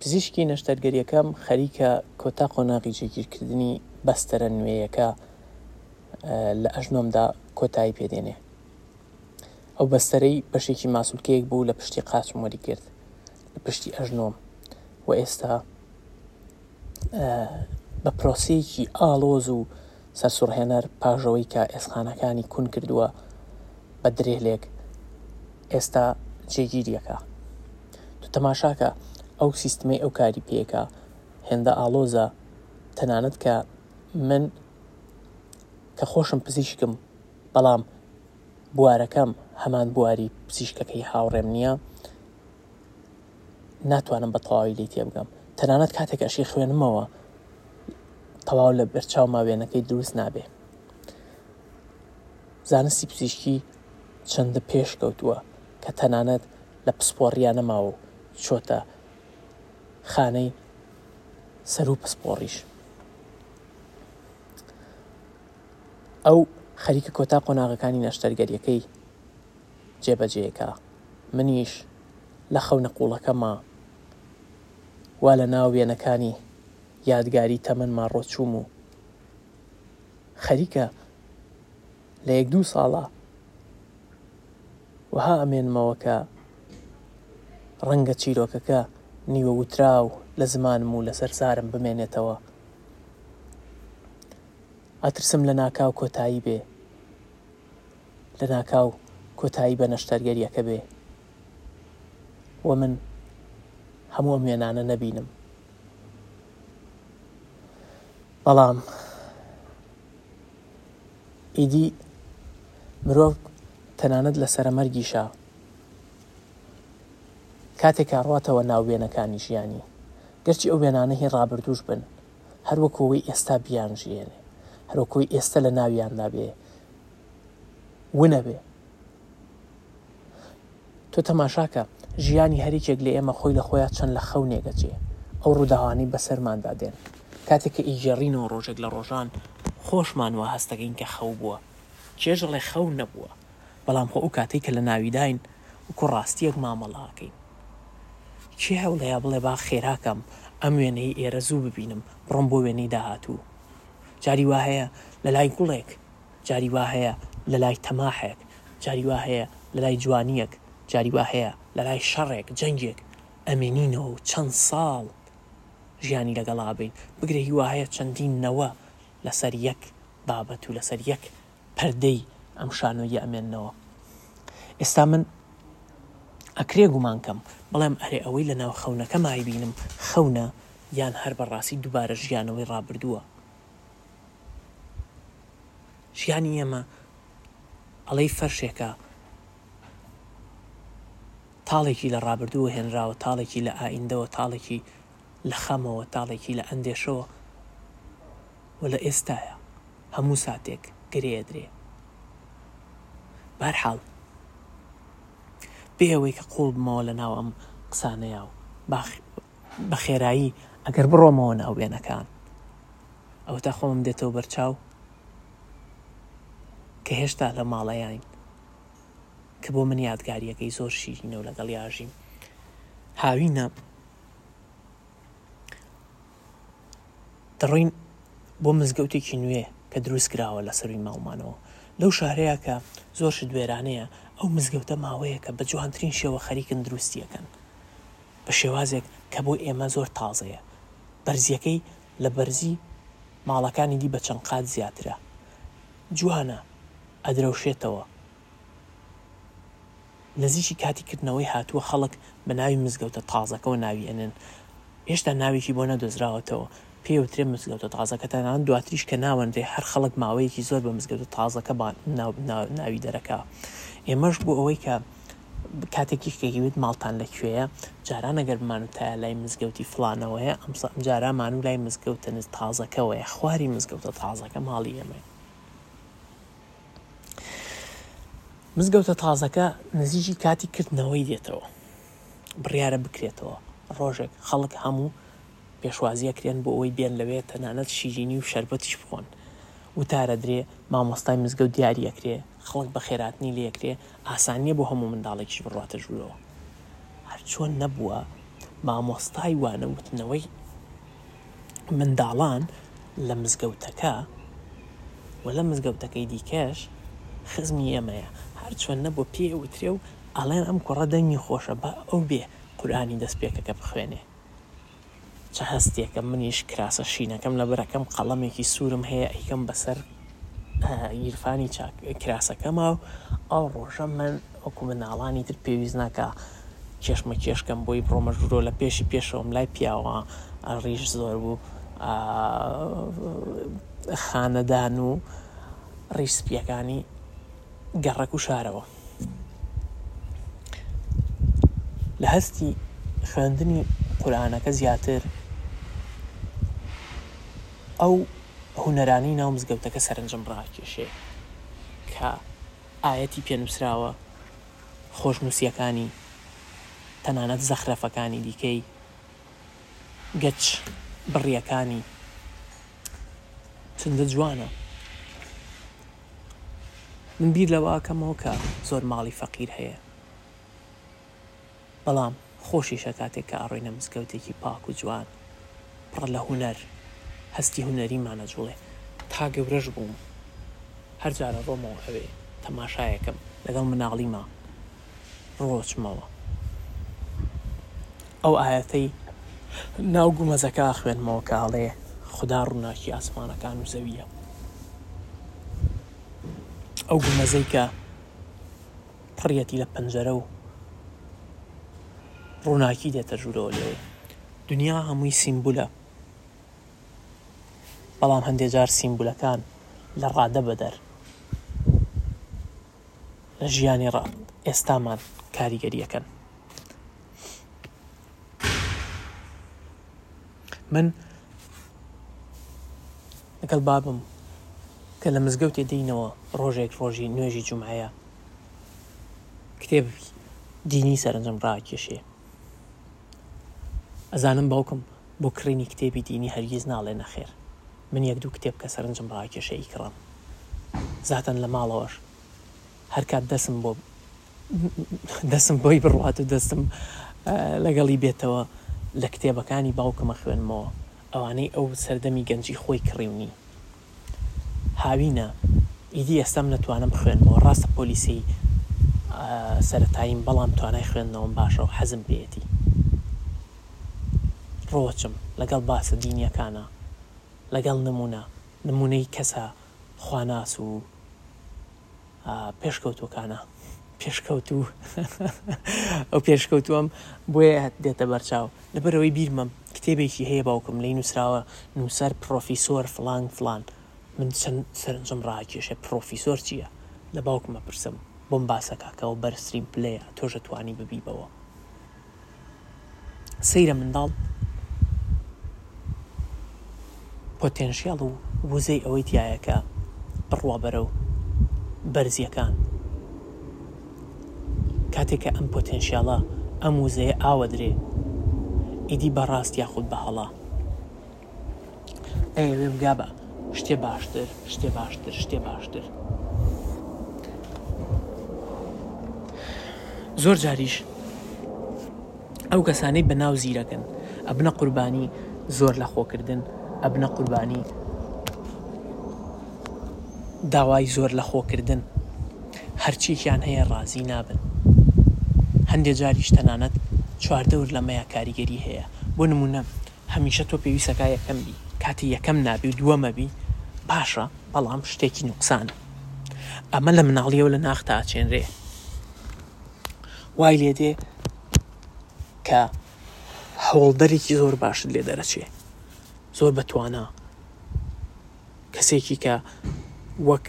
پزیشکی نەشتەرگەریەکەم خەریکە کۆتا قۆناغی جێگیرکردنی بەستەرە نوێیەکە لە ئەژنۆمدا کۆتایی پێدێنێ. ئەو بەستەرەی بەشێکی ماسولکەیەک بوو لە پشتی قاچم وەریگرت لە پشتی ئەژنۆم و ئێستا بە پرۆسەیەکی ئاڵۆز و سەرسوڕهێنەر پاژەوەی کە ئێسقانەکانی کون کردووە بە درێلێک ئێستا جێگیریەکە تو تەماشاکە ئەو سیستمەی ئەو کاری پێکە هێندە ئاڵۆزە تەنانەت کە من کە خۆشم پزیشکم بەڵام بوارەکەم هەمان بواری پزیشکەکەی هاوڕێم نییە ناتوانم بە تەواوی لی تێبگەم تەنانەت کاتێک ئەشی خوێنمەوە تەواو لە بەرچاو ماوێنەکەی دروست نابێ زانستی پزیشکی چەندە پێش کەوتووە کە تەنانەت لە پسپۆڕیانە ماوە و چۆتە خانەی سەر و پسپۆڕیش ئەو خەریکە کۆتا قۆناغەکانی نەشتەرگەریەکەی جێبەجێەکە منیش لە خەونە قوڵەکەما وا لە ناو وێنەکانی یادگاری تەمەنما ڕۆچووم و خەریکە لە یەک دوو ساڵە وەها ئەمێنمەوە کە ڕەنگە چیرۆکەکە نیوە وتراو لە زمانم و لەسەر زارم بمێنێتەوە ئەترسم لە ناکاو کۆتایی بێ. لەناکاو کۆتایی بە نەشتەرگەریەکە بێ و من هەموو ئەم وێنانە نەبینم بەڵام ئیدی مرۆڤ تەنانەت لە سەرەمەرگیشە کاتێکا ڕاتەوە ناو وێنەکانی ژیانی گەرچی ئەو وێنانە هی ڕابردووش بن هەر وەکو ئەوەی ئێستا بیانژیێنێ، هەر وەکو ئەوەی ئێستە لە ناویاندا بێ ونە بێ. تۆ تەماشا کە، ژیانی هەر یەکێک لە ئێمە خۆی لە خۆیا چەند لە خەونێک ئەچێ، ئەو ڕووداوانەی بە سەرماندا دێن، کاتێک کە ئیگێڕینەوە ڕۆژێک لە ڕۆژان، خۆشمان وا هەست دەکەین کە خەو بووە، کێش دەڵێ خەو نەبووە. بەڵام خۆ ئەو کاتەی کە لە ناویداین وەکو ڕاستیەک مامەڵە ئەکەین کێ هەولەیە بڵێ با خێرا کەم ئەم وێنەی ئێرە زوو ببینم بڕۆم بۆ وێنەی داهاتوو جاری وا هەیە لە لای گوڵێک جاری وا هەیە لە لای تەماحێک جاری وا هەیە لە لای جوانیەک جاری وا هەیە لە لای شەڕێک جەنگێک ئەمێنینەوە و چەند ساڵ ژیانی لەگەڵا بین بگرە هی وا هەیە چەندین نەوە لەسەر یەک بابەت و لەسەر یەک پەردەی ئەم شانۆییە ئەمێننەوە ئێستا من ئەکرێ گومان کەم بڵێم ئەرێ ئەوەی لە ناو خەونەکەم ئایبینم خەونە یان هەر بە ڕاستی دووبارە ژیانەوەی ڕابردووە ژیانی ئێمە ئەڵەی فەرشێکە تاڵێکی لە ڕابردووە هێنراوە تاڵێکی لە ئایندەوە تاڵێکی لە خەمەوە تاڵێکی لە ئەندێشەوە و لە ئێستاە هەموو ساتێک گرێ ئەدرێ بەرحاڵ بێ ئەوەی کە قوڵ بمەوە لە ناو ئەم قسانەیا و بە خێرایی ئەگەر بڕۆمەوە ناو وێنەکان ئەوە تا خۆمم دێتەوە بەرچاو کە هێشتا لە ماڵەیاین کە بۆ من یادگاریەکەی زۆر شیرینە و لەگەڵ یاژیم هاوینە دەڕۆین بۆ مزگەوتێکی نوێ کە دروست کراوە لە سەرووی ماڵمانەوە. لەو شارەیە کە زۆر شت وێرانەیە، ئەو مزگەوتە ماوەیەکە بە جوانترین شێوە خەریکن دروستی ئەکەن، بە شێوازێک کە بۆ ئێمە زۆر تازەیە. بەرزییەکەی لە بەرزی ماڵەکانی دی بە چەند قات زیاترە. جوانە، ئەدرەوشێتەوە. نزیکی کاتی کردنەوەی هاتووە خەڵک بە ناوی مزگەوتە تازەکەوە ناوی ئەنێن هێشتا ناوێکی بۆ نەدۆزراوەتەوە پێی ئەوترێ مزگەوتە تازەکە تەنانەت دواتریش کە ناوەنرێ هەر خەڵک ماوەیەکی زۆر بە مزگەوتە تازەکە بان ناوی دەرەکا ئێمەش بۆ ئەوەی کە کاتێکی کەیوت ماڵتان لە کوێیە جاران ئەگەر بمانوتایە لای مزگەوتی فلانەوەیە ئەمسا ئەم جارامان و لای مزگەوتە تازەکەوەیە خواری مزگەوتە تازەکە ماڵی ئێمەی مزگەوتە تازەکە نزیکی کاتی کردنەوەی دێتەوە بڕیارە بکرێتەوە ڕۆژێک خەڵک هەموو پێشوازیە کرێن بۆ ئەوەی بێن لەوێ تەنانەت شیرینی و شربەتیش بخۆن وتارە درێ مامۆستای مزگەوت دیاریەکرێ خەڵک بە خێراتنی لەکرێ ئاسانیە بۆ هەموو منداڵێکیش بڕاتە ژوورەوە هەرچۆن نەبووە مامۆستای وانە وتنەوەی منداڵان لە مزگەوتەکە و لە مزگەوتەکەی دیکەش خزمی ئێمەیە هەرچۆن نەبوو پێ وترێ و ئەڵێن ئەم کوڕە دەنگی خۆشە با ئەو بێ قورئانی دەست پێکەکە بخوێنێ چ هەستێکە منیش کراسە شینەکەم لەبەرەکەم قەڵەمێکی سوورم هەیە ئەیکەم بەسەر گیرفانی چاک کراسەکەما و ئەو ڕۆژە من وەکو مناڵانی تر پێویست ناکا کێشمەکێش کەم بۆی بڕۆمە ژوورەوە لە پێشی پێشەوەم لای پیاوە ڕیش زۆر بوو خانەدان و ڕیش سپیەکانی گەڕەک و شارەوە لە هەستی خوێندنی قورآانەکە زیاتر ئەو هوەرانی ناو مزگەوتەکە سەرنجم ڕاکێشێ کە ئاەتی پێنووسراوە خۆشنووسییەکانی، تەنانەت زەخرەفەکانی دیکەی، گەچ بڕیەکانی چەندە جوانە. من بیر لەوە ئەکەمەوە کە زۆر ماڵی فەقیر هەیە. بەڵام خۆشیشە کاتێک کە ئەڕۆینە مزگەوتێکی پاک و جوان پڕ لە هونەر هەستی هونەریمان ئەجوڵێ. تا گەورەش بووم هەر جار ئەڕۆمەوە ئەوێ تەماشایەکەم لەگەڵ مناڵیما ڕۆچمەوە ئەو ئایەتەی ناو گومەزەکە ئەخوێنمەوە کە ئەڵێ خودا ڕووناکی ئاسمانەکان و زەویە ئەو گومەزەی کە پڕیەتی لە پەنجەرە و ڕووناکی دێتە ژوورەوە لێی دنیا هەمووی سیمبولە بەڵام هەندێک جار سیمبولەکان لە ڕادە بەدەر لە ژیانی ڕا ئێستامان کاریگەریەکەن من لەگەڵ بابم کە لە مزگەوتێ دێینەوە ڕۆژێک ڕۆژی نوێژی جومعەیە کتێبی دینی سەرنجم ڕاکێشێ ئەزانم باوکم بۆ کڕینی کتێبی دینی هەرگیز ناڵێ نەخێر من یەک دوو کتێب کە سەرنجم ڕاکێشەی کڕم زاتەن لە ماڵەوەش هەرکات دەسم بۆ دەسم بۆی بڕوات و دەستم لەگەڵی بێتەوە لە کتێبەکانی باوکم ئەخوێنمەوە ئەوانەی ئەو سەردەمی گەنجی خۆی کڕیونی هاوینە ئیدی ئێستام نەتوانم بخوێنمەوە ڕاستە پۆلیسی سەرەتاییم بەڵام توانای خوێندنەوەم باشە و حەزم پێیەتی ڕۆچم لەگەڵ باسە دینیەکانە لەگەڵ نمونە نمونەی کەسە خواناس و پێشکەوتووەکانە پێشکەوتوو ئەو پێشکەوتووەم بۆیە دێتە بەرچاو لەبەرەوەی بیرمەم کتێبێکی هەیە باوکم لی نووسراوە نووسەر پرۆفیسۆر فلان فلان من چەند سەرنجم ڕاکێشێ پرۆفیسۆر چییە لە باوکمە پرسم بۆم باسەکە کەەوە بەرزترین پلەیە تۆشە توانی ببی بەوە. سەیرە منداڵ پۆتێنشیاڵ و وزەی ئەوەی تیایە کە بڕوا بەرەو بەرزیەکان کاتێک کە ئەم پۆتێنشیاڵە ئەم وزەیە ئاوەدرێ ئیدی بە ڕاست یاخود بە هەڵا ئەیەوێ بگا بە شتێ باشتر شتێ باشتر شتێ باشتر زۆر جاریش ئەو کەسانەی بە ناو زیرەکن ئەبنە قوربانی زۆر لە خۆکردن ئەبنە قوربانی داوای زۆر لە خۆکردن هەرچیکیان هەیە ڕازی نابن هەندێک جاریش تەنانەت چواردەور لەمەیە کاریگەری هەیە بۆ نمونە هەمیشە تۆ پێویستە کا یەکەم بی کاتی یەکەم نابی و دووەمە بی باشە بەڵام شتێکی نوقسانە ئەمە لە مناڵیەوە لە ناختا ئەچێنرێ وای لێ دێ کە هەوڵدەرێکی زۆر باشت لێ دەرەچێ زۆر بەتوانا کەسێکی کە وەک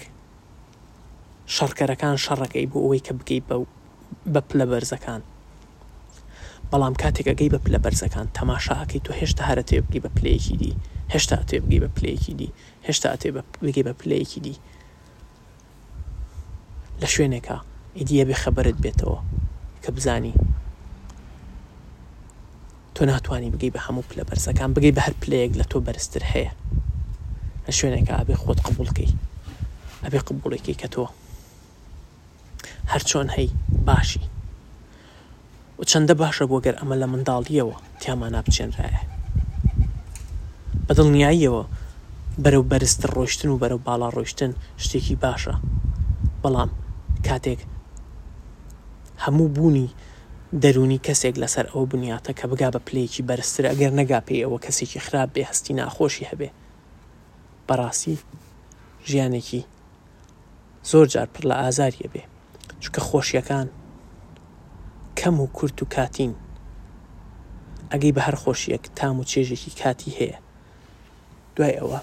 شەڕکەرەکان شەڕەکەی بۆ ئەوەی کە بگەی بە بە پلە بەرزەکان بەڵام کاتێک ئەگەی بە پلە بەرزەکان تەماشا ئەکەی تۆ هێشتا هەر ئەتوێ بگەی بە پلەیەکی دی هێشتا ئەتوێ بگەی بە پلەیەکی دی هێشتا ئەتوێ بگەی بە پلەیەکی دی لە شوێنێکە ئیدیە بێ خەبەرت بێتەوە کە بزانی تۆ ناتوانانی بگەی بە هەموو پلە بەرزەکان بگەی بە هەر پلەیەک لە تۆ بەرزتر هەیە لە شوێنێکە ئەبێ خۆت قبولکەی ئەبێ قبولێکی کە تۆ هەرچۆن هەی باشی و چەندە باشە بوو گەر ئەمە لە منداڵییەوە تیامانا بچێنرایە بە دڵنیاییەوە بەرەو بەرزتر ڕۆشتن و بەرەو باڵا ڕۆشتن شتێکی باشە بەڵام کاتێک هەموو بوونی دەرونی کەسێک لەسەر ئەوە بنیاتە کە بگا بە پلەیەکی بەرزتر ئەگەر نەگا پێی ئەوە کەسێکی خراپ بێ هەستی ناخۆشی هەبێ بەڕاستی ژیانێکی زۆر جار پڕ لە ئازاری ئەبێ چونکە خۆشیەکان کەم و کورت و کاتین ئەگەی بە هەر خۆشیەک تام و چێژێکی کاتی هەیە دوای ئەوە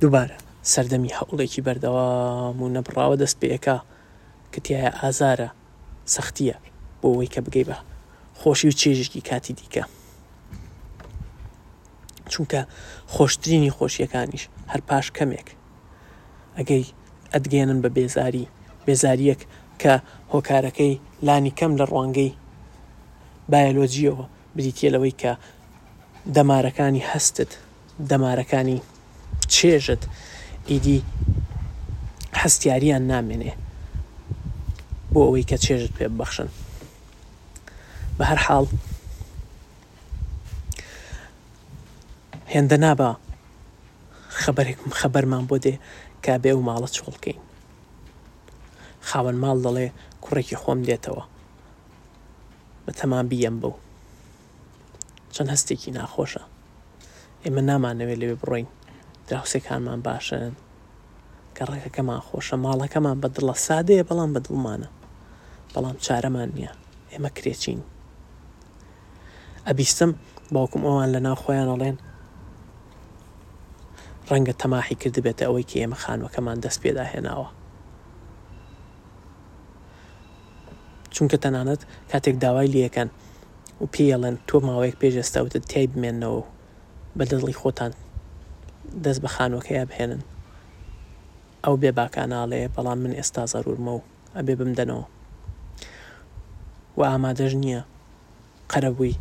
دووبارە سەردەمی هەوڵێکی بەردەوام و نەبڕاوە دەست پێەکە کە تایە ئازارە سەختییە بۆ ئەوەی کە بگەی بە خۆشی و چێژێکی کاتی دیکە چونکە خۆشترینی خۆشیەکانیش هەر پاش کەمێک ئەگەی ئەدگەێنن بە بێزاری بێزاریەک کە هۆکارەکەی لانی کەم لە ڕوانگەی بایەلۆجیەوە بریتە لەوەی کە دەمارەکانی هەستت دەمارەکانی چێژت ئیدی هەستیاریان نامێنێ بۆ ئەوەی کە چێژت پێ ببەخشن بە هەر حاڵ هێندە نابا خەبەرێکم خەبەرمان بۆ دێ کا بێ ئەو ماڵە چۆڵکەین خاوەن ماڵ دەڵێ کوڕێکی خۆم دێتەوە بە تەمام بیەم بەو چەند هەستێکی ناخۆشە ئێمە نامانەوێت لەوێ بڕۆین دراوسێکانمان باشن کە ڕێگەکەمان خۆشە ماڵەکەمان بە دڵە سادەیە بەڵام بە دڵمانە بەڵام چارەمان نییە ئێمە کرێچین ئەبیستم باوکم ئەوان لە ناوخۆیان ئەڵێن ڕەنگە تەماحی کردبێتە ئەوەی کە ئێمە خانوەکەمان دەست پێدا هێناوە چونکە تەنانەت کاتێک داوای لەکەن و پێی ئەڵێن تۆ ماوەیەک پێش ئێستا وتت تای بمێننەوە و بە دڵی خۆتان دەست بە خانووەکەیا بهێنن ئەو بێ باکانە ئەڵێ بەڵام من ئێستا زەرورمە و ئەبێ بمدەنەوە و ئامادەش نییە قەرەبووی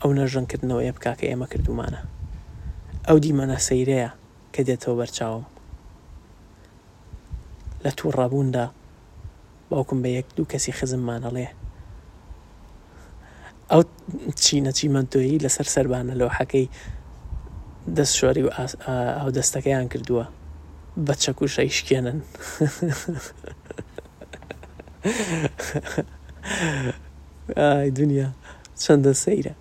ئەو نەژەنکردنەوەیە بکا کە ئێمە کردومانە ئەو دیمەنە سەیرەیە کە دێتەوە بەرچاوم لە تووڕەبووندا باوکم بە یەک دوو کەسی خزممان ئەڵێ، ئەو چینە چیمەنتۆیەی لەسەر سەربانە لەوحەکەی دەست شۆری و ئاودەستەکەیان کردووە، بە چەکوش ئەیشکێنن. ئای دونیا چەندە سەیرە.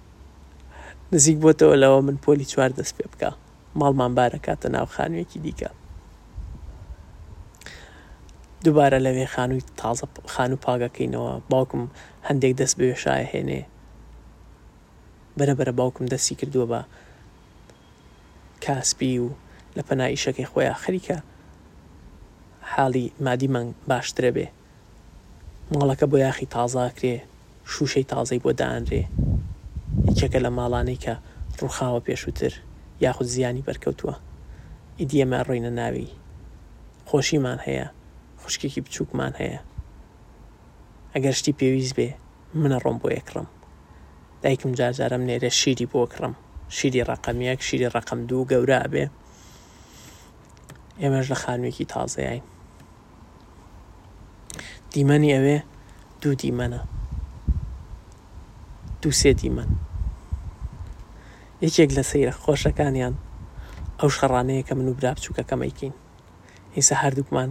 نزیک بۆتەوە لەوە من پۆلی چوار دەست پێ بکا. ماڵمان بارەکاتە ناو خانویەکی دیکە دوبارە لەوێ خانووی تازە خان و پاگەکەینەوە باوکم هەندێک دەست بەوێ شایە هێنێ بەرە بەرە باوکم دەستی کردووە بە کاسپی و لە پەنایشەکەی خۆیان خەریکە حاڵی مادیمان باشترە بێ ماڵەکە بۆیاخی تازەئەکرێ شوشەی تازەی بۆ دائەنرێ یەکێکە لە ماڵانەی کە ڕوخاوە پێشوتر یاخود زیانی بەرکەوتوە ئیدی ئێمە ئەڕۆینە ناوی خۆشیمان هەیە خوشکێکی بچوکمان هەیە ئەگەر شتی پێویست بێ من ئەڕۆم بۆ ئەکڕم دایکم جارجار ئەمنێرێ شیری بۆ کڕم شیری ڕەقەم یەک شیری ڕەقەم دوو گەورە ئەبێ ئێمەش لە خانوێکی تازەیاین دیمەنی ئەوێ دوو دیمەنە دوو سێ دیمەن یەکێک لە سەیرە خۆشەکانیان ئەو شەڕانەیە کە من و برا بچووکە کەمەیکین ئیسا هەردووکمان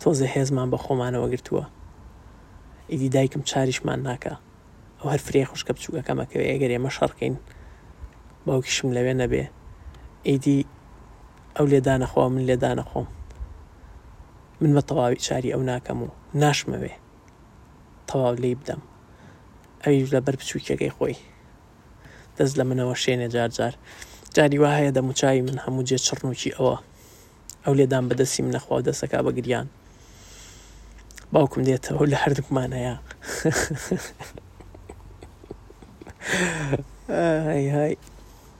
تۆزە هێزمان بە خۆمانەوە گرتووە ئیدی دایکم چاریشمان ناکە ئەو هەر فرێ خوشکە بچووکەکەمەکەوێ ئەگەر ئێمە شەڕکەین باوکیشم لەوێ نەبێ ئیدی ئەو لێدانە خۆ من لێدانە خۆم من بە تەواوی چاری ئەو ناکەم و ناشمەوێ تەواو لی بدەم ئەویش لە بەر بچووکەکەی خۆی دەست لە منەوە شێنێ جار جار جاری وا هەیە دەموچوی من هەموو جێ چڕنوکی ئەوە ئەو لێدان بەدەستی من نەخوا و دەسەکە بە گریان باوکم دێتەوە لە هەردووکمان هەیە های های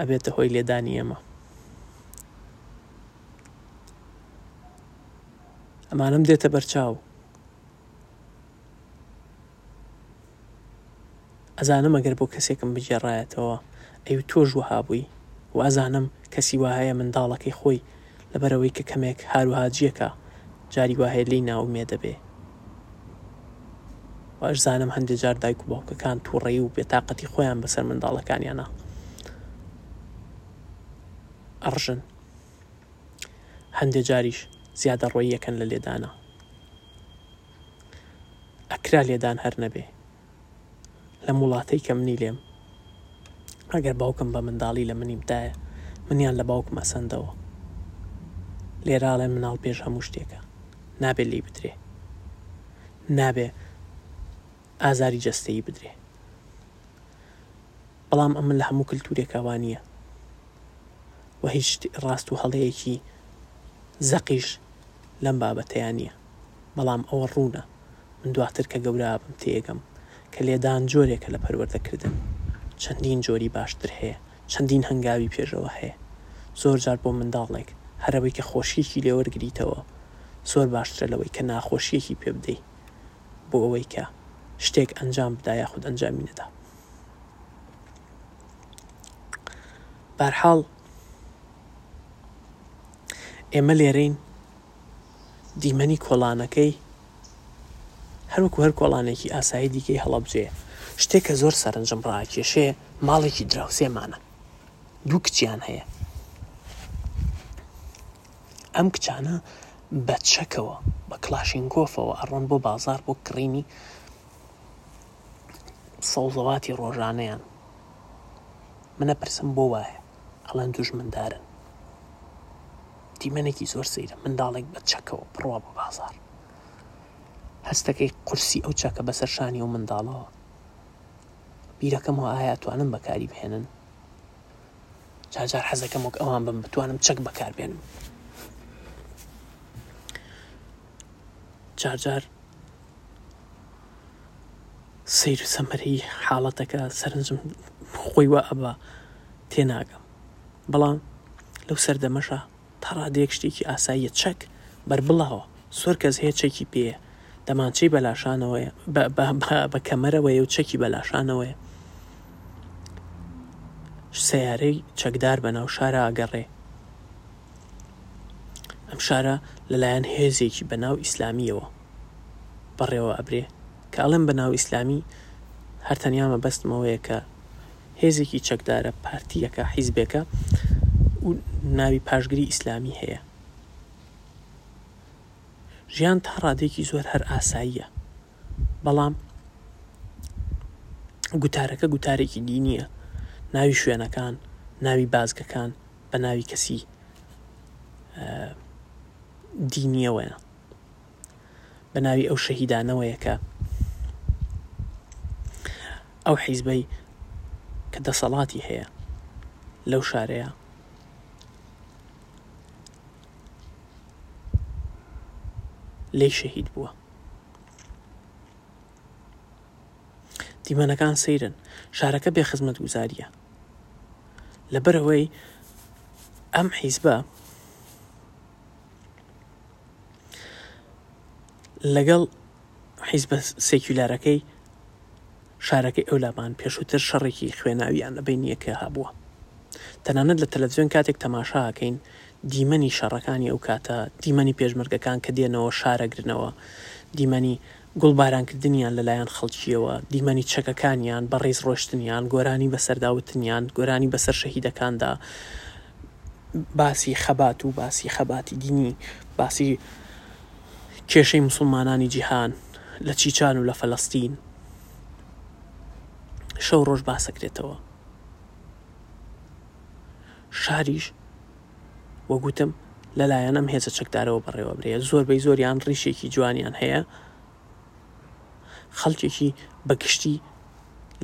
ئەبێتە هۆی لێدانی ئێمە. ئەمانەم دێتە بەرچاو ئەزانم ئەگەر بۆ کەسێکم بگێڕایەتەوە ئەی تۆش وەها بووی وازانم کەسی وایە منداڵەکەی خۆی لەبەر ئەوەی کە کەمێک هارو هاجیەکە جاری وا هەیە لێی نائومێدە بێ و ئەشزانم هەندێ جار دایک و باوکەکان توڕەی و بێتاقەتی خۆیان بەسەر منداڵەکانیانە ئەڕژن هەندێ جاریش زیادە ڕۆییەکەن لە لێدانە ئەکرا لێدان هەر نەبێ لەم وڵاتەی کە منی لێم ئەگەر باوکم بە منداڵی لە منیم دایە منیان لە باوکم ئەسەندەوە لێرە ئەڵێن مناڵ پێش هەموو شتێکە نابێ لی بدرێ نابێ ئازاری جەستەیی بدرێ بەڵام ئەمن لە هەموو کللتورێکەوا نییە و هیچ ڕاست و هەڵەیەکی زەقیش لەم بابەتەیان نییە بەڵام ئەوە ڕوونە، من دواتر کە گەورابم تێگەم کە لێدان جۆرێکە لە پەروەردەکردن، چەندین جۆری باشتر هەیە، چەندین هەنگاوی پێشەوە هەیە، زۆر جار بۆ منداڵێک هەر ئەوەی کە خۆشیەکی لێ وەرگریتەوە زۆر باشترە لەوەی کە ناخۆشیەکی پێ بدەی بۆ ئەوەی کە شتێک ئەنجام بدا یاخود ئەنجامی نەدا. بەرحاڵ ئێمە لێرەین دیمەنی کۆڵانەکەی هەر وەکو هەر کۆڵانێکی ئاسایی دیکەی هەڵەبجەیە. شتێک کە زۆر سەرنجم ڕاکێشێ ماڵێکی دراوسێمانە. دوو کچیان هەیە. ئەم کچانە بە چەکەوە بە کڵاشینکۆفەوە ئەڕۆن بۆ بازار بۆ کڕینی سەوزەواتی ڕۆژانەیان. من ئەپرسم بۆ وایە؟ ئەڵێن دوژمندارن. دیمەنێکی زۆر سەیرە منداڵێک بە چەکەوە بڕوا بە بازار هەستەکەی قورسی ئەو چەکە بەسەر شانی ئەو منداڵەوە بیرەکەم و ئایا توانم بەکاری بهێنن جاجار حەزەکەم وەک ئەوان بم بتوانم چەک بەکار بێنم جارجار سیر و سەمەری حاڵەتەکە سەرنجم خۆی وە ئەبا تێناگەم بەڵام لەو سەردەمەشا تا ڕادەیەک شتێکی ئاساییە، چەک بەربڵاوە، زۆر کەس هەیە چەکی پێیە، دەمانچەی بەلاشانەوەیە، بە کەمەرەوەیە و چەکی بەلاشانەوەیە، سەیارەی چەکدار بەناو شارا ئەگەڕێ، ئەم شارە لەلایەن هێزێکی بەناو ئیسلامییەوە بەڕێوە ئەبرێ، کە ئەڵێم بەناو ئیسلامی هەر تەنیا مەبەستم ئەوەیە کە، هێزێکی چەکدارە، پارتییەکە، حیزبێکە و ناوی پاشگری ئیسلامی هەیە. ژیان تا ڕادەیەکی زۆر هەر ئاساییە، بەڵام گوتارەکە گوتارێکی دینییە، ناوی شوێنەکان، ناوی بازگەکان بە ناوی کەسی دینیەوەیە. بەناوی ئەو شەهیدانەوەیە کە ئەو حیزبەی کە دەسەڵاتی هەیە لەو شارەیە لێی شەهید بووە دیمەنەکان سەیرن شارەکە بێ خزمەت گوزاریە لەبەرەوەی ئەم حیزبە لەگەڵ حیزبە سێکیولارەکەی شارەکەی ئەولامان پێشووتر شەڕێکی خوێناویان لە بین یەکێ هابووە تەنانەت لە تەلەڤزیۆن کاتێک تەماشاکەین دیمەنی شەڕەکانی ئەو کاتە دیمەنی پێشمەرگەکان کە دێنەوە شارەگرنەوە دیمەنی گوڵبارانکردنیان لەلایەن خەڵکییەوە، دیمەنی چەکەکانیان، بەڕیز ڕۆشتنیان، گۆرانی بەسەردا وتنیان، گۆرانی بەسەر شەهیدەکاندا، باسی خەبات و باسی خەباتی دینی، باسی کێشەی موسڵمانانی جیهان لە چیچان و لە فەلەستین شەو ڕۆژ باسەکرێتەوە. شاریش. و گوتم لەلایەن ئەم هێزە چەکدارەوە بەڕێوەبرێ زۆربەی زۆریان ڕیشێکی جوانیان هەیە خەڵکێکی بەگشتی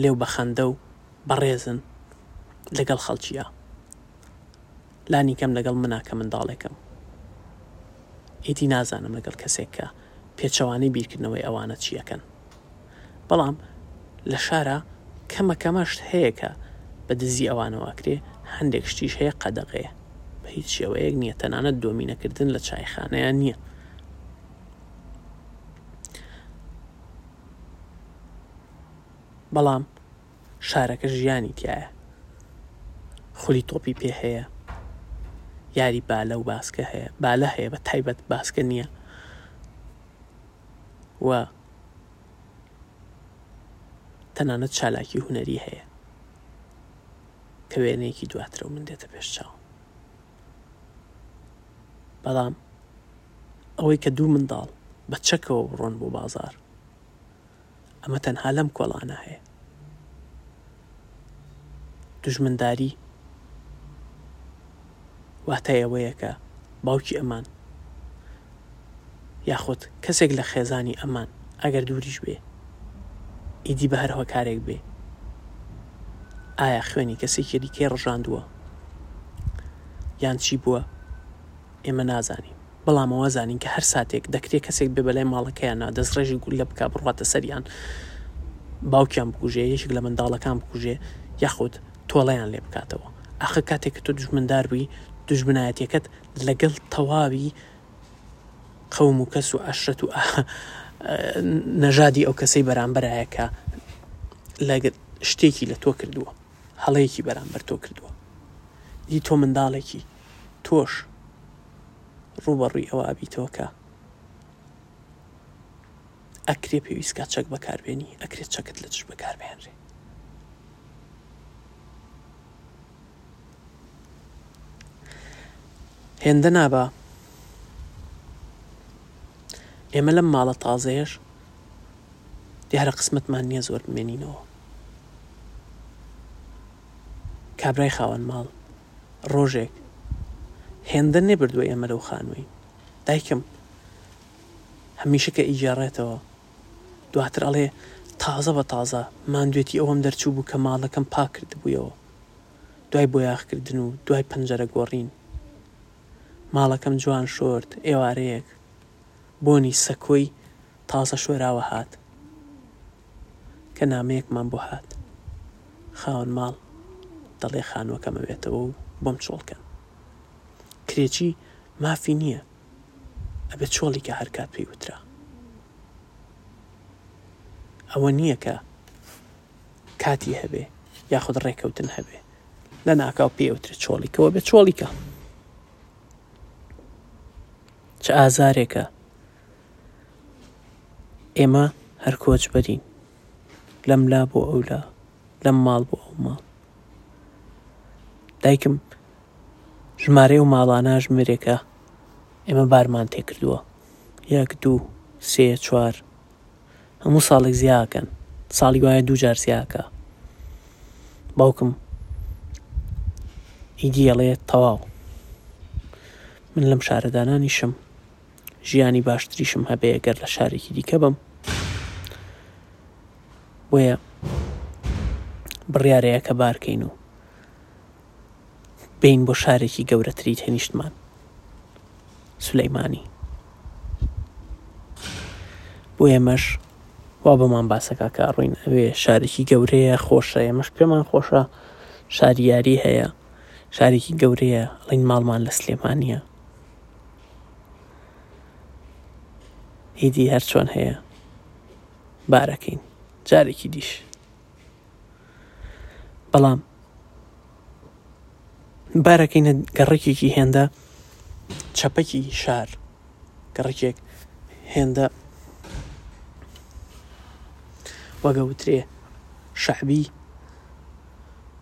لێو بەخەندە و بەڕێزن لەگەڵ خەڵکیە لانی کەم لەگەڵ مناکە منداڵێکم ئیدی نازانم لەگەڵ کەسێک کە پێچەوانەی بیرکردنەوەی ئەوانە چیەکەن بەڵام لە شارا کەمە کەمە شت هەیە کە بە دزی ئەوانەوە ئەکرێ، هەندێک شتیش هەیە قەدەغەیە بە هیچ شێوەیەک نیە تەنانەت دۆمینە کردن لە چایخانەیا نیە. بەڵام شارەکە ژیانی تیایە خولی تۆپی پێ هەیە یاری بالە و باسکە هەیە بالە هەیە بە تایبەت باسکە نییە و تەنانەت چالاکی هونەری هەیە کە وێنەیەکی دواترە و من دێتە پێش چاو بەڵام ئەوەی کە دوو منداڵ بە چەکەوە بڕۆن بۆ بازار ئەمە تەنها لەم کۆڵانە هەیە دوژمنداری واتای ئەوەیە کە باوکی ئەمان یاخود کەسێک لە خێزانی ئەمان ئەگەر دووریش بێ ئیدی بە هەر هۆکارێک بێ ئایا خوێنی کەسێکی دیکەی ڕژاندووە یان چی بووە ئێمە نازانین، بەڵام ئەوە زانین کە هەر ساتێک دەکرێت کەسێک بێ بەلای ماڵەکەیانەوە دەستڕێژی گوللە بکات بڕواتە سەریان، باوکیان بکوژێ، یەکێک لە منداڵەکان بکوژێ، یاخود تۆڵەیان لێ بکاتەوە. ئاخر کاتێک کە تۆ دوژمندار بووی، دوژمنایەتیەکەت لەگەڵ تەواوی قەوم و کەس و عەشرەت و نەژادی ئەو کەسەی بەرامبەرایە کە لە شتێکی لە تۆ کردووە، هەڵەیەکی بەرامبەر تۆ کردووە. دی تۆ منداڵێکی تۆش ڕووبەڕووی ئەوە ئەبیتەوە کە ئەکرێ پێویست کا چەک بەکاربێنی ئەکرێت چەکت لە چش بەکاربێنرێ هێندە نابا ئێمە لەم ماڵە تازەیەش دیارە قسمەتمان نییە زۆر بمێنینەوە کابرای خاوەن ماڵ ڕۆژێک هێندە نەبردووە ئێمە لەو خانووەین. دایکم هەمیشە کە ئەیگێڕێتەوە، دواتر ئەڵێ، تازە بە تازە ماندوێتی ئەوەم دەرچووبوو کە ماڵەکەم پاک کردبوویەوە، دوای بۆیاخکردن و دوای پەنجەرە گۆڕین. ماڵەکەم جوان شۆرد، ئێوارەیەک بۆنی سەکۆی تازە شۆراوە هات. کە نامەیەکمان بۆ هات خاوەن ماڵ دەڵێ خانوەکەم ئەوێتەوە و بۆم چۆڵ کەن کرێچی مافی نیە ئەبێ چۆڵی کە هەرکات پێی وترا ئەوە نییە کە کاتی هەبێ یاخود ڕێکەوتن هەبێ لە ناکاو پێوترێت چۆڵی کەەوە بێ چۆڵیکە چ ئازارێکە ئێمە هەر کۆچبەرین لەم لا بۆ ئەو لا لەم ماڵ بۆ ئەو ماڵ دایکم ژمارەی و ماڵانە ژمێرێکە ئێمە بارمان تێکردووە یەک دوو سێ چوار هەموو ساڵێک زیاکەن ساڵی وایە دوو جار زیاکە باوکم ئیدیڵێت تەواو من لەم شارەدانانیشم ژیانی باشتریشم هەبێ گەر لە شارێکی دیکە بم بۆیە بڕیارەیە کە بارکەین و بین بۆ شارێکی گەورەتری تەنیشتمان سولەیمانی بۆ ئێمەش وا بۆمان باسەکە کە ڕوین ئەوێ شارێکی گەورەیە خۆشە ئێمەش پێمان خۆشە شاریاری هەیە شارێکی گەورەیە ڵین ماڵمان لە سلێمانە ئیدی هەرچۆن هەیە بارەکەین جارێکی دیش بەڵام بارەکەینە گەڕێکێکی هێندە چەپەکی شار گەڕێکێک هێندە وەگەوترێ شعبی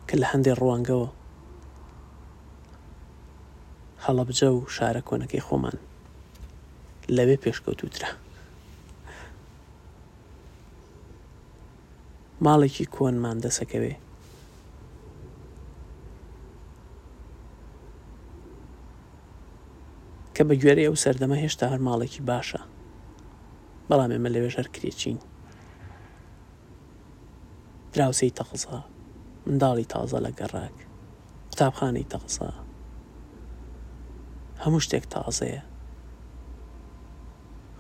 کە لە هەندێک ڕوانگەوە هەڵەبجە و شارە کۆنەکەی خۆمان لەوێ پێشکەوتووترە. ماڵێکی کۆنمان دەسەکەوێ. کە بە گوێرەی ئەو سەردەمە هێشتا هەر ماڵێکی باشە بەڵام ئێمە لەوێژەر کرێچین. دراوسێی تەقزا، منداڵی تازە لە گەڕەک، قوتابخانەی تەقزا، هەموو شتێک تازەیە.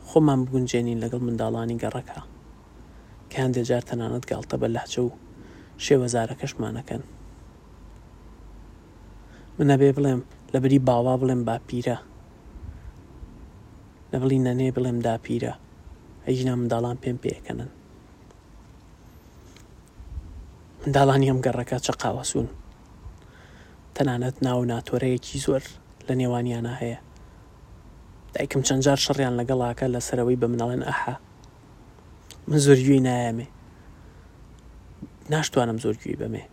خۆمان بگونجێنین لەگەڵ منداڵانی گەڕەکا، کە هەندێ جار تەنانەت گاڵتە بە لەهجە و شێوەزارەکەشمان ئەکەن. من ئەبێ بڵێم لە بری باوە بڵێم باپیرە، لە بڵی نەنێ بڵێم داپیرە، ئەگینا منداڵان پێم پێ ئەکەنن. منداڵانی ئەم گەڕەکە چەقاوەسوون، تەنانەت ناو و ناتۆرەیەکی زۆر لە نێوانیانا هەیە. دایکم چەند جار شەڕیان لەگەڵ ئاکا لە سەرەوەی بە مناڵێن ئەحە. من زۆر گوێی نایەمێ. ناشتوانم زۆر گوێی بەمێ.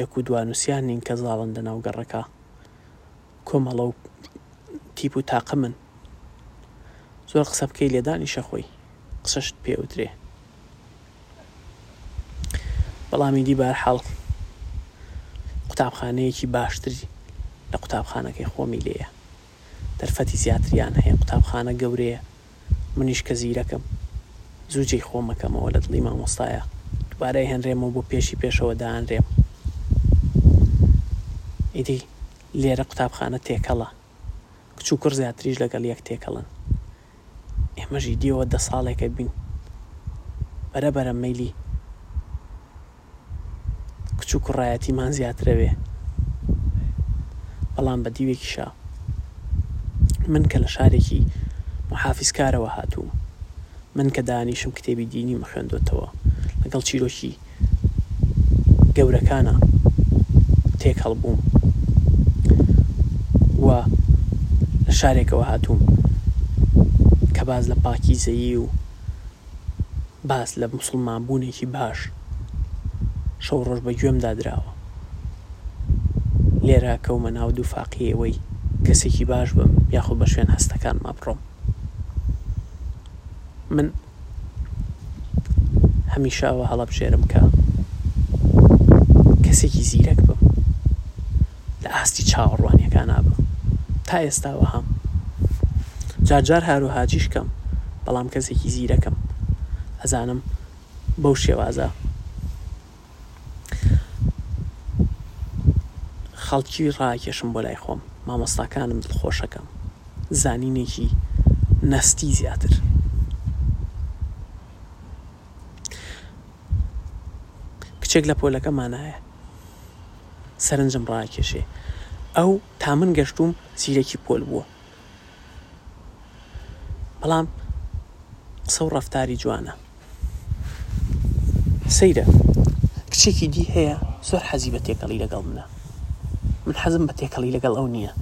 یەک و دوانوسیان نین کە زاڵن لە ناو گەڕەکە. کۆمەڵە و تیپ و تاقمن زۆر قسە بکەی لێدانیشە خۆی قسەشت پێ ئەوترێ بەڵام ئیدی بارحاڵ قوتابخانەیەکی باشتر لە قوتابخانەکەی خۆمی لێیە دەرفەتی زیاتریان هەیە قوتابخانە گەورەیە منیش کە زیرەکم زوو جێی خۆمەکەمەوە لە دڵی مامۆستایە دوبارە ئەهێنرێمەوە بۆ پێشی پێشەوە دانرێم ئیدی لێرە قوتابخانە تێکەڵە، کچ و کوڕ زیاتریش لەگەڵ یەک تێکەڵن. ئێمەش ئیدی ئەوە دە ساڵێکە بین. بەرە بەرە مەیلی کچ و کوڕایەتیمان زیاترە بێ. بەڵام بە دیوێکیشا من کە لە شارێکی موحافیزکارەوە هاتووم، من کە دانیشم کتێبی دینیم خوێندۆتەوە، لەگەڵ چیرۆکی گەورەکانە تێکەڵ بووم و لە شارێکەوە هاتووم کە باس لە پاکیزەیی و باس لە موسڵمان بوونێکی باش شەو ڕۆژ بە گوێم دادراوە لێرا کەومە ناو دوو فاقیەوەی کەسێکی باش بم یاخود بە شوێن هەستەکانما بڕۆم من هەمیشە ئەوە هەڵەبژێرم کە کەسێکی زیرەک بم، لە ئاستی چاوەڕوانییەکانا بم. تا ئێستا وەهام. جار جار هاروهاجیش کەم، بەڵام کەسێکی زیرەکم. ئەزانم بەو شێوازە. خەڵکی ڕاکێشم بۆ لای خۆم مامۆستاکانم دڵخۆشەکەم زانینێکی نەستی زیاتر کچێک لە پۆلەکە مانایە سەرنجم ڕاکێشێ ئەو تا من گەشتوم زیرەکی پۆل بووە بەڵام قسە و ڕەفتاری جوانە سەیرە کچێکی دی هەیە زۆر حەزی بە تێکەڵی لەگەڵ منە من حەزم بە تێکەڵی لەگەڵ ئەو نییە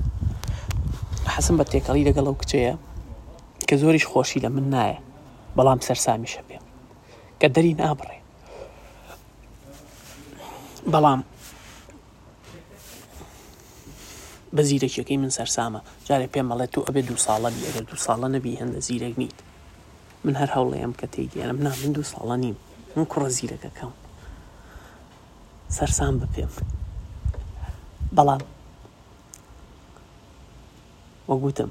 حەزم بە تێکەڵی لەگەڵ ئەو کچەیە کە زۆریش خۆشی لە من نایە بەڵام سەرسامیشە پێم کە دەری نابڕێ بەڵام بە زیرەکیەکەی من سەرسامە جارێ پێم ئەڵێت تۆ ئەبێ دوو ساڵە بی ئەگەر دوو ساڵە نەبی هێندە زیرەک نیت من هەر هەوڵێم کە تێیگەیەنم نا من دوو ساڵە نیم من کوڕە زیرەکەکەم سەرسام بە پێم بەڵام وەگوتم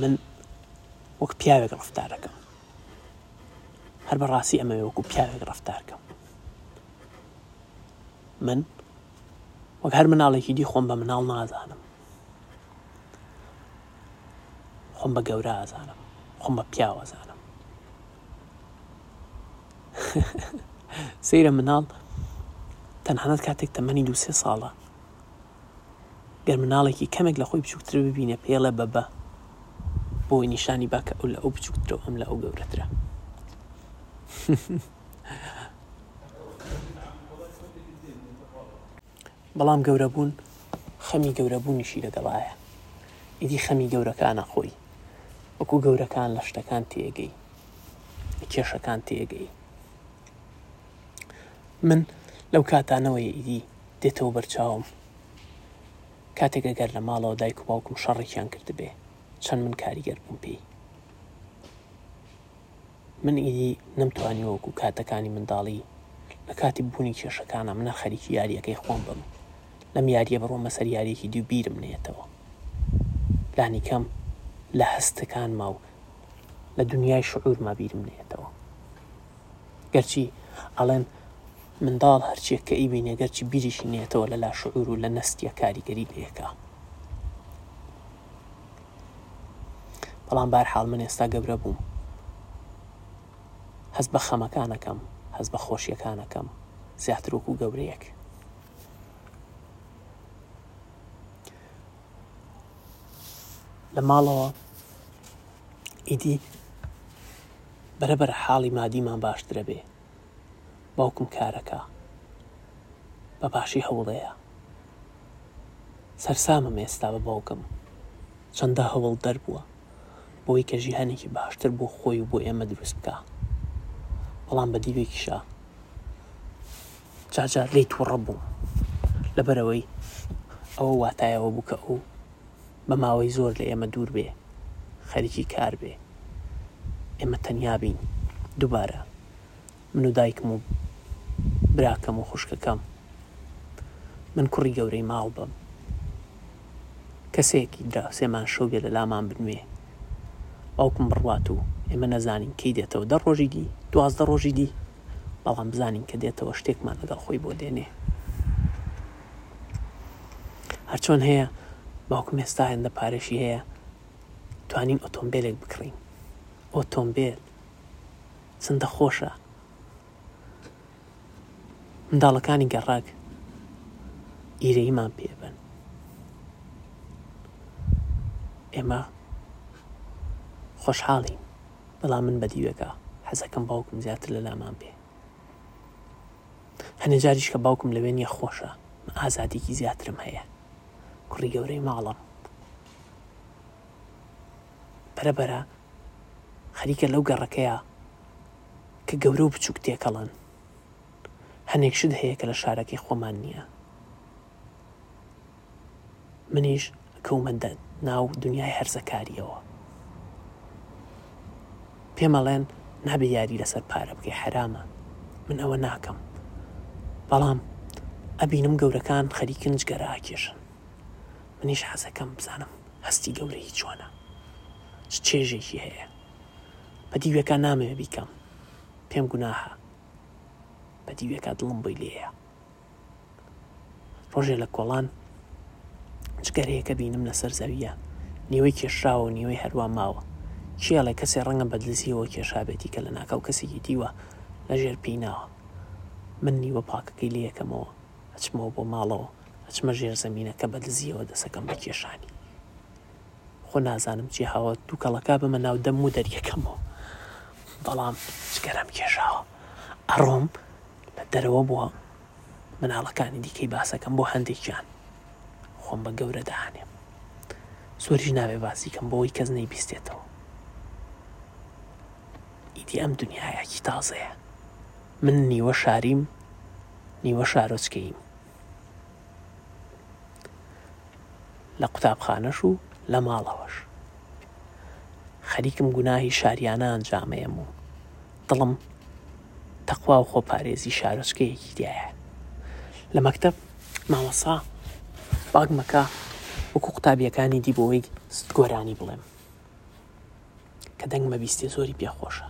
من وەک پیاوێک ڕفتارەکەم هەر بەڕاستی ئەمەوێ وەکو پیاوێک ڕفتارکەم من وەک هەر مناڵێکی دی خۆم بە مناڵ نازانم خۆم بە گەورە ئازانم خۆم بە پیاوەزانم سەیرە مناڵ تەنانەت کاتێک تەمەنی دو سێ ساڵە گەر مناڵێکی کەمێک لە خۆی بچووکتر ببینە پێڵە بەبە بۆی نیشانی باکە ئەو لە ئەو بچووکترەوە ئەم لە ئەو گەورەترە بەڵام گەورەبوون خەمی گەورەبوونیشی لەگەڵایە ئیدی خەمی گەورەکانە خۆی وەکو گەورەکان لە شتەکان تێگەی لە کێشەکان تێگەی من لەو کاتانەوەی ئیدی دێتەوە بەرچاوم کاتێکە گەر لە ماڵەوە دایک و باوکم شەڕێکیان کردبێ چەند من کاریگەر بووم پێی من ئیدی نەمتوانی وەکو کاتەکانی منداڵی لە کاتی بوونی کێشەکانا من هەر خەریکی یاریەکەی خۆم بم لەم یاریە بڕۆمە سەر یاریەکی دی و بیرم نەیەتەوە لانیکەم لە هەستەکانما و لە دنیای شعورما بیرم نەیەتەوە گەرچی ئەڵێن منداڵ هەرچیەک کە ئیبینێ گەرچی بیریشی نێتەوە لە لا شعور و لە نەستیە کاریگەری لێکە بەڵام بەهەرحاڵ من ئێستا گەورە بووم هەست بە خەمەکان ئەکەم هەست بە خۆشیەکان ئەکەم زیاتر وەکو گەورەیەک لە ماڵەوە ئیدی بەرەبەر حاڵی مادیمان باشترە بێ باوکم کارەکا بە باشی هەوڵێە سەرسامم ئێستا بە باوکم چەندە هەوڵ دەر بووە بۆی کە ژیهانێکی باشتر بۆ خۆی و بۆ ئێمە دروست بکە بەڵام بە دیوێکیشا جاجار لی توڕە بووم لەبەرەوەی ئەوە واتایەوە بوو کە ئەو بە ماوەی زۆر لە ئێمە دوور بێ خەریکی کار بێ ئێمە تەنیا بین دوبارە من و دایکم و براکەم و خوشکەکەم من کوڕی گەورەی ماڵ بم کەسێکی دراوسێمان شەو بێ لە لامان بنوێ باوکم بڕوات و ئێمە نەزانین کەی دێتەوە دە ڕۆژی دی دوازدە ڕۆژی دی بەڵام بزانین کە دێتەوە شتێکمان لەگەڵ خۆی بۆ دێنێ. هەرچۆن هەیە باوکم ئێستا هێندە پارەشی هەیە توانین ئۆتۆمبیلێک بکڕین ئۆتۆمبیل چەندە خۆشە منداڵەکانی گەڕاک ئیرەیمان پێبن ئێمە خۆشحاڵین بەڵام من بە دیوێکە حەزەکەم باوکم زیاتر لە لامان بێ هەنێ جاریش کە باوکم لەوێ نییە خۆشە، من ئازادییەکی زیاترم هەیە. کوڕی گەورەی ماڵەم. بەرەبەرە خەریکە لەو گەڕەکەیە کە گەورە و بچووک تێکەڵن. هەنێک شت هەیە کە لە شارەکەی خۆمان نییە. منیش ئەکەومە ناو دونیای هەرزەکاریەوە پێم ئەڵێن نابێ یاری لەسەر پارە بکەی حەرامە من ئەوە ناکەم بەڵام ئەبینم گەورەکان خەریکن جگەرە ئاکێشن منیش حەزەکەم بزانم هەستی گەورەی چۆنە چ چێژێکی هەیە بە دیوێکە نامەوێ بیکەم پێم گوناهە بە دیوێکە دڵم بۆی لێیە ڕۆژێ لە کۆڵان جگەرەیەکە بینم لەسەر زەوییە، نیوەی کێشراوە و نیوەی هەروا ماوە. کێ ئەڵێ کەسێ ڕەنگە بە دزییەوە کێشابێتی کە لەناکاو کەسێکی دیوە لە ژێر پێی ناوە. من نیوە پاکەکەی لێ ئەکەمەوە، ئەچمەوە بۆ ماڵەوە، ئەچمە ژێر زەمینەکە بە دزییەوە دەسەکەم بە کێشانی. خۆ نازانم چی هاوە دووکەڵەکە بمە ناو دەم و دەریەکەمەوە. بەڵام جگەرەم کێشاوە. ئەڕۆم. لە دەرەوە بۆ مناڵەکانی دیکەی باسەکەم بۆ هەندێکیان خۆم بە گەورە دانێم زۆریش نابێ باسی کەم بۆەوەی کەس نەی بیستێتەوە ئیدی ئەم دنیایەکی تازەیە من نیوە شاریم نیوە شارۆچکەیم لە قوتابخانەش و لە ماڵەوەش خەریکم گوناهی شاریانە ئەنجامەیەم و دڵم تەقوا و خۆپارێزی شارۆچکەیەکی تیایە لە مەکتەب مامۆسا باگ مەکە وەکو قوتابیەکانی دی بۆی گۆرانی بڵێم کە دەنگمە بیستێ زۆری پێخۆشە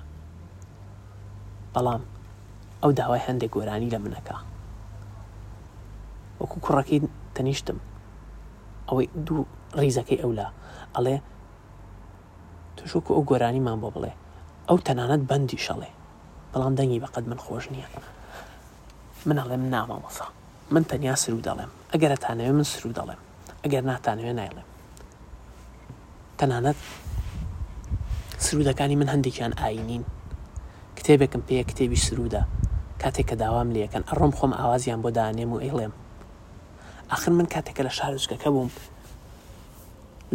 بەڵام ئەو داوای هەندێک گۆرانی لە منەکە وەکو کوڕەکەی تەنیشتم ئەوەی دوو ڕیزەکەی ئەولا ئەڵێ تۆش وەکو ئەو گۆرانیمان بۆ بڵێ ئەو تەنانەت بەندیش ئەڵێ بەڵام دەنگی بەقەد من خۆش نییە من ئەڵێم نا مامۆسا من تەنیا سروود ئەڵێم ئەگەر ئەتانەوێ من سروود ئەڵێم ئەگەر ناتانەوێ نایڵێم تەنانەت سروودەکانی من هەندێکیان ئاینین کتێبێکم پێ کتێبی سروودە کاتێک کە داوام لەکەن ئەڕۆم خۆم ئاوازیان بۆ دانێم و ئەیڵێم ئاخر من کاتێکە لە شارۆچکەکە بووم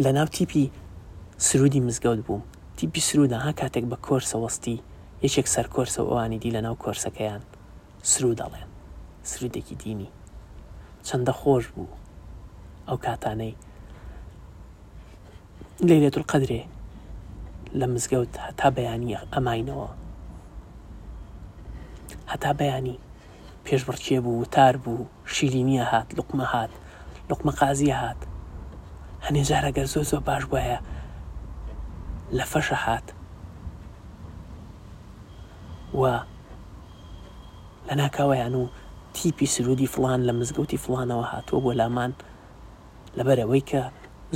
لەناو تیپی سروودی مزگەوت بووم. تیپی سروودە ها کاتێک بە کۆرسە وەستی، یەکێک سەرکۆرسە و ئەوانی دی لەناو کۆرسەکەیان سروود ئەڵێن. سروودێکی دینی. چەندە خۆش بوو ئەو کاتانەی لەیلەتولقەدرێ لە مزگەوت هەتا بەیانی ئەماینەوە. هەتا بەیانی. پێشبڕکێ بوو، وتار بوو، شیرینی ئەهات، لوقمە هات، لوقمە قازی ئەهات. هەنێ جار ئەگەر زۆر زۆر باش بوایە لە فەش ئەهات. و لە ناکاوەیان و تیپی سرودی فڵان لە مزگەوتی فڵانەوە هاتووە بۆ لامان لەبەر ئەوەی کە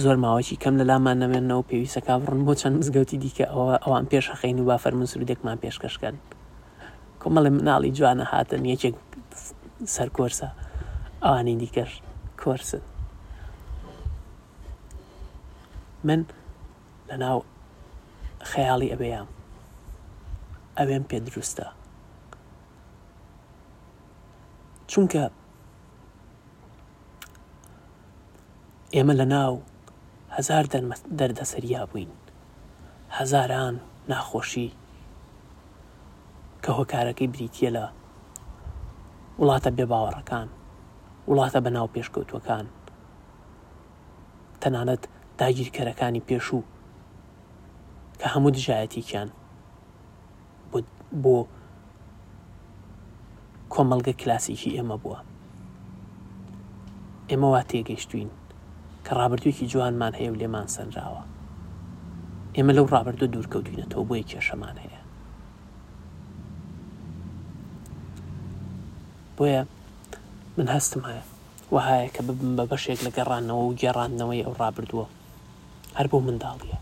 زۆر ماوەیەکی کەم لە لامان نەمێنەوە پێویستە کا بڕن بۆ چەند مزگەوتی دیکە ئەوە ئەوان پێش ئەخەین و با فەرموون سرودێکمان پێشکەش کەن. کۆمەڵێ مناڵی جوانە هاتن یەکێک سەر کۆرسە ئەوانی دیکەش کۆرسن من لەناو خەیاڵی ئەبێیام ئەوێم پێ دروستە چونکە ئێمە لە ناو هەزار دەردەسەریا بووین هەزاران ناخۆشی کە هۆکارەکەی بریتییە لە وڵاتە بێباوەڕەکان، وڵاتە بەناو پێشکەوتووەکان، تەنانەت داگیرکەرەکانی پێشوو کە هەموو دژایەتییەکیان بۆ کۆمەڵگە کلاسیکی ئێمە بووە. ئێمە وا تێگەیشتووین کە ڕابردوویەکی جوانمان هەیە و لێمان سەنراوە. ئێمە لەو ڕابردووە دوورکەوتوینەتەوە بۆیە کێشەمان هەیە. بۆیە من هەستم هەیە وەهایە کە ببم بە بەشێک لە گەڕانەوە و گێڕاندنەوەی ئەو ڕابردووە هەر بۆ منداڵیە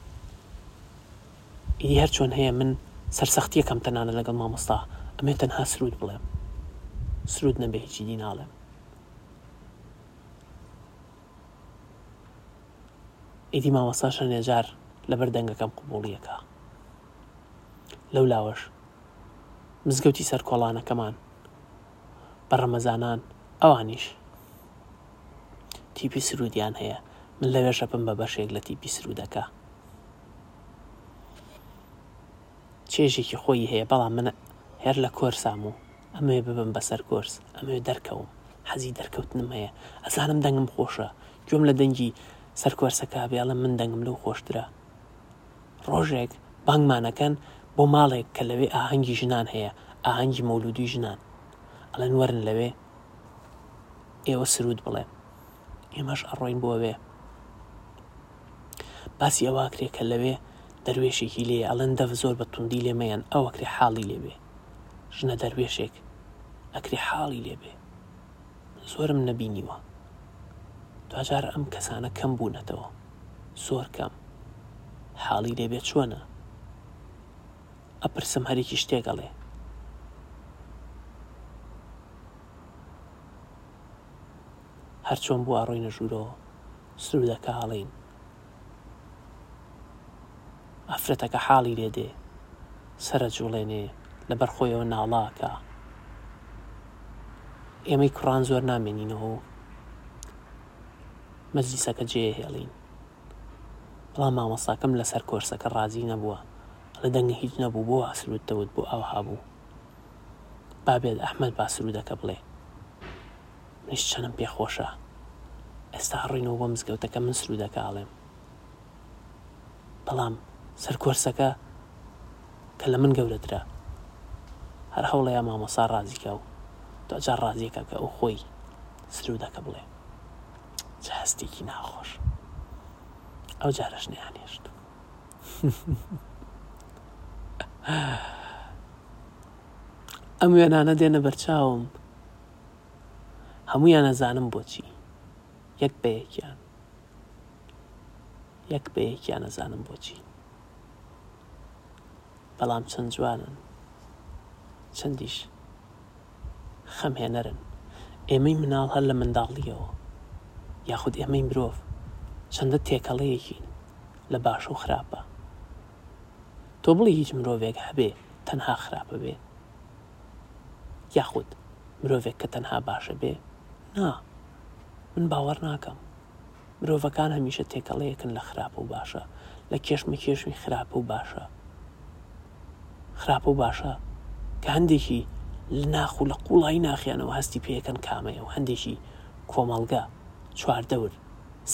ئیدی هەر چۆن هەیە من سەرسەختیەکەم تەنانەت لەگەڵ مامۆستا ئەمەوێ تەنها سرود بڵێم سرود نەبێ هیچی دی ناڵێم ئیدی مامۆستا شەرنێجار لەبەر دەنگەکەم قوبوڵیەکە لەو لاوەش مزگەوتی سەر کۆڵانەکەمان بە ڕەمەزانان ئەوانیش تیپی سرودیان هەیە من لەوێشە بم بە بەشێک لە تیپی سرودەکە چێژێکی خۆیی هەیە بەڵام من هێر لە کۆرسام و ئەمەوێ ببم بەسەر کۆرس ئەمەوێ دەرکەوم حەزی دەرکەوتنم هەیە ئەزانم دەنگم خۆشە گوێم لە دەنگی سەر کۆرسەکە بێ ئەڵێم من دەنگم لەو خۆشترە ڕۆژێک بانگمانەکەن بۆ ماڵێک کە لەوێ ئاهەنگی ژنان هەیە ئاهەنگی مەولودی ژنان ئەڵێن وەرن لەوێ ئێوە سرود بڵێن ئێمەش ئەڕۆین بۆ وێ باسی ئەوەکرێ کە لەوێ دەروێشێکی لێیە ئەڵێن دەڤ زۆر بە توندی لێ مەیەن ئەوەکرێ حاڵی لێ بێ ژنە دەروێشێک ئەکرێ حاڵی لێ بێ زۆرم نەبینیوە دواجار ئەم کەسانە کەم بوونەتەوە زۆر کەم حاڵی لێ بێ چۆنە ئەپرسم هەرێکی شتێگەڵێ هەر چۆن بوو ئاڕۆینە ژوورەوە سروودەکە ئاڵێین. ئافرەتەکە حاڵی لێ دێ، سەرەجووڵێنێ، لەبەر خۆیەوە ناڵە ئەکا. ئێمەی کوڕان زۆر نامێنینەوە و مەجلیسەکە جێ ئەهێڵین. بەڵام مامۆستاکەم لەسەر کۆرسەکە ڕازی نەبووە، ئەڵێ دەنگە هیچ نەبوو بۆ وا سروود دەوت بۆ ئاوها بوو. با بێت ئەحمەد با سروودەکە بڵێ. منیش چەنم پێ خۆشە ئێستا ئەڕینەوە بۆ مزگەوتەکە من سرودەکە ئەڵێم بەڵام سەرکۆرسەکە کە لە من گەورەترە هەر هەوڵەیە مامۆسا ڕازیکە و دوجار ڕازیەکە کە ئەو خۆی سرودەکە بڵێ چ هەستێکی ناخۆش ئەو جارەش نیانێشت ئەم وێنانە دێنە بەرچاوم هەموویان ئەزانم بۆچی یەک بە یەکیان یەک بە یەکیان ئەزانم بۆچی بەڵام چەند جوانن چەندیش خەمهێنەرن ئێمەی مناڵ هەر لە منداڵیەوە یاخود ئێمەی مرۆڤ چەندە تێکەڵەیەکین لە باش و خراپە تۆ بڵی هیچ مرۆڤێک هەبێ تەنها خراپە بێ یاخود مرۆڤێک کە تەنها باشە بێ؟ نا، من باوەڕ ناکەم. مرۆڤەکان هەمیشە تێکەڵەیەکن لە خراپە و باشە، لە کێشمەکێشمی خراپە و باشە. خراپە و باشە کە هەندێکی لە ناخ و لە قووڵایی ناخیانەوە هەستی پێیەکەن کامەیە و هەندێکی کۆمەڵگە، چواردەور،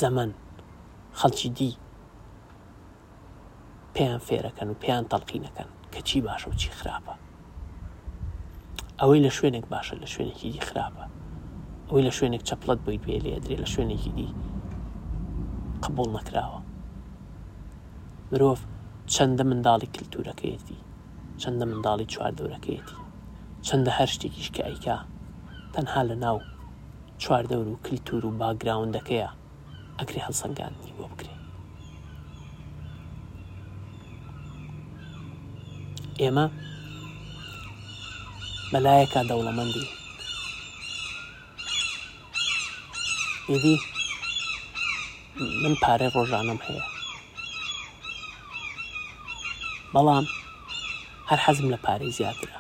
زەمەن، خەڵکی دی، پێیان فێرەکەن و پێیان تەلقینەکەن کە چی باشە و چی خراپە ئەوەی لە شوێنێک باشە لە شوێنێکی دی خراپە ئەوەی لە شوێنێک چەپڵەت بۆی پێ لێ درێ لە شوێنێکی دی قبول نەکراوە مرۆڤ چەندە منداڵی کللتورەکەیەتی چەندە منداڵی چواردەورەکەیەتی چەندە هەر شتێکیش کە ئەیکا تەنها لە ناو چواردەور و کللتور و باگراوندەکەیە ئەکرێ هەڵسەنگاندنی بۆ بکرێ ئێمە بەلایەکە دەوڵەمەندی ئیدی من پارەی ڕۆژانم هەیە بەڵام هەر حەزم لە پارەی زیاترە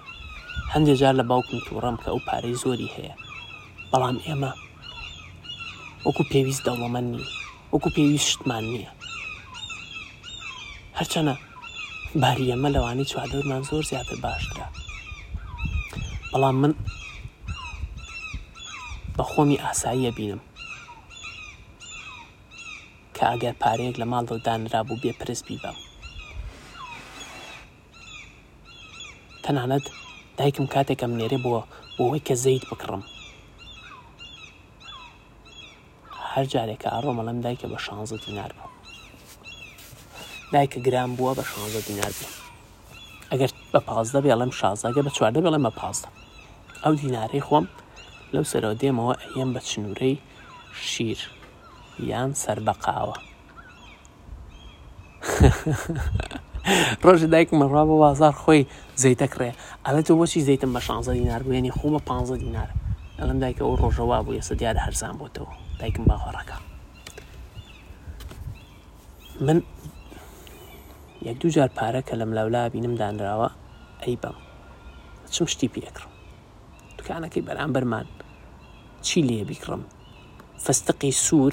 هەندێک جار لە باوکم تووڕەم کە ئەو پارەی زۆری هەیە بەڵام ئێمە وەکو پێویست دەوڵەمەند نین وەکو پێویست شتمان نییە هەرچەنە باری ئەمە لەوانی چواردەورمان زۆر زیاتر باشترە بەڵام من بە خۆمی ئاساییە بینم کە ئەگەر پارەیەک لە ماڵ دەودانرا بوو بێ پرس بیبم تەنانەت دایکم کاتێک ئەمنێرێ بۆ بۆەوەی کە زەیت بکڕم هەر جارێکە ئاڕۆمەڵم دایکە بە شانزە دینار بوو دایکە گران بووە بە شانزە دینار بوو ئەگەر بە پازدە بێڵم شازەگە بە چواردە بێڵم بە پازدە ئەو دینارەی خۆم لەو سەرەوە دێمەوە ئەیەم بە چنوورەی شیر یان سربەقاوە ڕۆژ دایکم ڕا بە بازار خۆی زەیتە کڕێ ئەڵێ تۆ بۆچی زەیتم بە شانزە دینار بێنی خۆ بە پانزە دینار ئەڵم دایکە ئەو ڕۆژەوا بوو ێستا دیارە هەرزان بۆتەوە دایکم باخۆڕەکە من یەک دوو جار پارە کە لەم لاولا بینم دانراوە ئەی بەم چم شتی پێکڕم دوکانەکەی بەرامبەرمان چی لێ بیکڕم فستقی سوور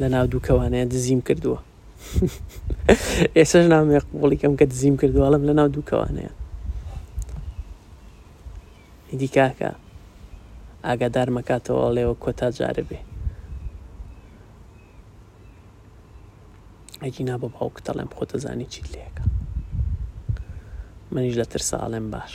لە ناو دوو کەوانەیە دزیم کردووە ئێسش نامێ قوڵی کەم کە دزیم کردووە ئەڵم لە ناو دوو کەوانەیە ئیدی کاکە ئاگادار مەکاتەوە ئەڵێەوە کۆتا جارە بێ ئەگی نا بە باوکت ئەڵێم خۆتە زانی چیت لێەکە منیش لە ترسا ئەڵێم باش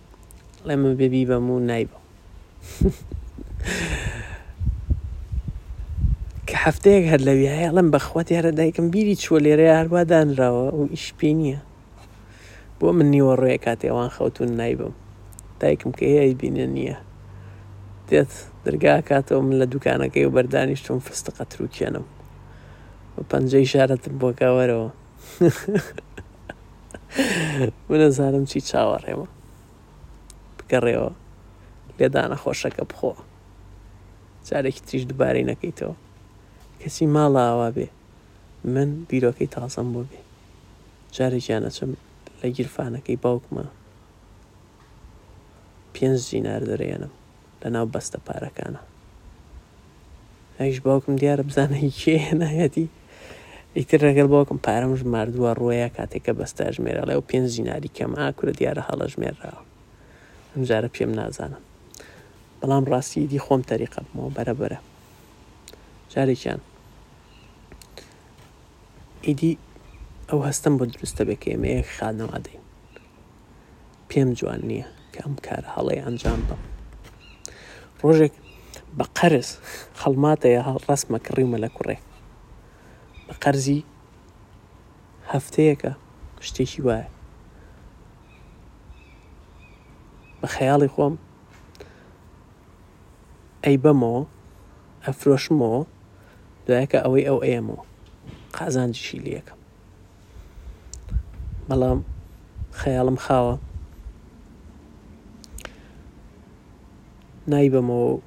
ئەڵێ من بێ بیبەم و نایبەم کە هەفتەیەک هەر لە ویایە ئەڵم بەخوا دیارە دایکم بیری چووە لێرە هەروە دانراوە و ئیش پێ نییە بۆ من نیوە ڕێ کاتێوان خەوتون نایبم دایکم کە هەیە بینە نییە دێت دەرگا کاتەوە من لە دوکانەکەی و بەردانیشتم فستقە تروکێنم و پەنجەی شارەتم بۆ گاوەرەوە منەزانم چی چاوەڕێمە بگەڕێەوە لێدانە خۆشەکە بخۆ جارێکی تریش دوبارەی نەکەیتەوە کەچی ماڵە ئاوا بێ من بیرۆکەی تازەم بۆ بێ جارێکیان ئەچم لە گیرفانەکەی باوکمە پێنج دینار دەرێنم لەناو بەستە پارەکانا ئەویش باوکم دیارە بزانە هی کێ هێنایەتی ئیتر لەگەڵ باوکم پارەم ژماردووە ڕۆیە کاتێک کە بەستە ژمێرە ڵێ و پێنج دیناری کەم ئاکورە دیارە هەڵە ژمێرراوە ئەمجارە پێم نازانم بەڵام ڕاستی دی خۆم تەریقە بمەوە بەرە بەرە جارێکیان ئیدی ئەو هەستم بۆ دروستە بێ کە ئێمە یەک خانەوادەین پێم جوان نییە کە ئەم کارە هەڵەیە ئەنجام بەم. ڕۆژێک بە قەرز خەڵماتەیە ڕەسمە کڕیومە لە کوڕێ بە قەرزی هەفتەیەکە شتێکی وایە بە خەیاڵی خۆم ئەی بەمەوە ئەفرۆشمەوە دوایەکە ئەوەی ئەو ئەیەمەوە قازانجیشی لەکەم بەڵام خەیاڵم خاوە نایبەمەوە و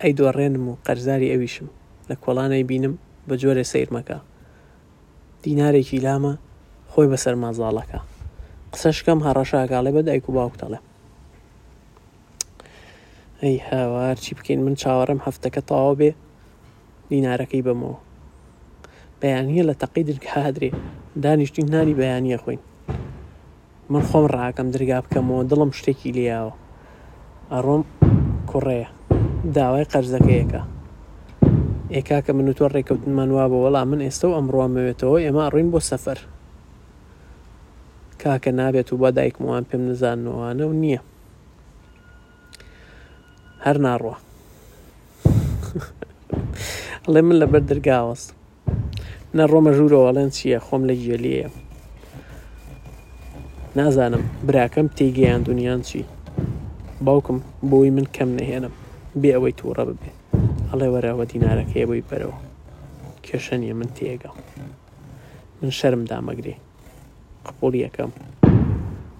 ئەی دۆڕێنم و قەرزاری ئەویشم لە کۆڵانەی بینم بە جۆرێ سیرمەکە دینارێکی لامە خۆی بەسەر مازاڵەکە قسەشکەم هەڕەشاگاڵێ بە دایک و باوکتەڵێ ئەی هاوار چی بکەین من چاوەڕێم هەفتەکە تەواو بێ دینارەکەی بەمەوە بەیانە لە تەقی درگادرێ دانیشتین نانی بەیانە خوین من خۆم ڕاکەم درگا بکەمەوە دڵم شتێکی لیاوە ئەڕۆم کوڕەیە داوای قەرزەکەیەکە ئێکا کە من و تۆ ڕێکەوتنمان وا بە وەڵام من ئێستا و ئەمڕوامەوێتەوە ئێمە ڕوین بۆ سەفەر کاکە نابێت و بە دایکمەوان پێم نزانەوانە و نییە هەر ناڕوا ئەڵێ من لەبەر دەرگاوەست نە ڕۆمە ژوورەوە ئەڵێن چییە خۆم لە گوێلیەیە نازانم براکەم تێگەیان دنیان چی باوکم بۆی من کەم نەهێنم بێ ئەوەی تووڕە ببێ ئەڵێ وەرەوە دینارەکەی بۆی بەرەوە کێشە نیە من تێگەم من شەرم دامەگری قبوڵی ئەکەم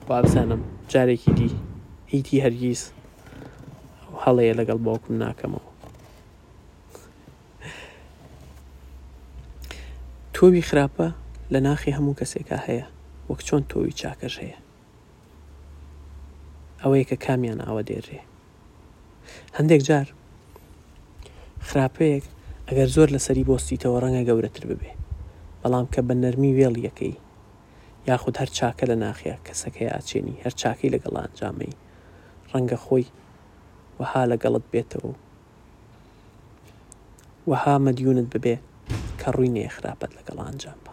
وابزانم جارێکی دی هیتی هەرگیز هەڵەیە لەگەڵ باوکم ناکەمەوە تۆوی خراپە لە ناخی هەموو کەسێکا هەیە وەک چۆن تۆوی چاکەش هەیە ئەوەیە کە کامیان ئاوە دێرێ هەندێک جار خراپەیەک ئەگەر زۆر لەسەری بۆستیتەوە ڕەنگە گەورەتر ببێ بەڵام کە بە نەرمی وێڵ یەکەی یاخود هەر چاکە لە ناخیا کەسەکەی ئاچێنی هەر چاکەی لەگەڵ ئەنجامەی ڕەنگە خۆی وەها لەگەڵت بێتەوە وەها مەدیونت ببێ کە ڕووی نێ خراپەت لەگەڵ ئەنجام بە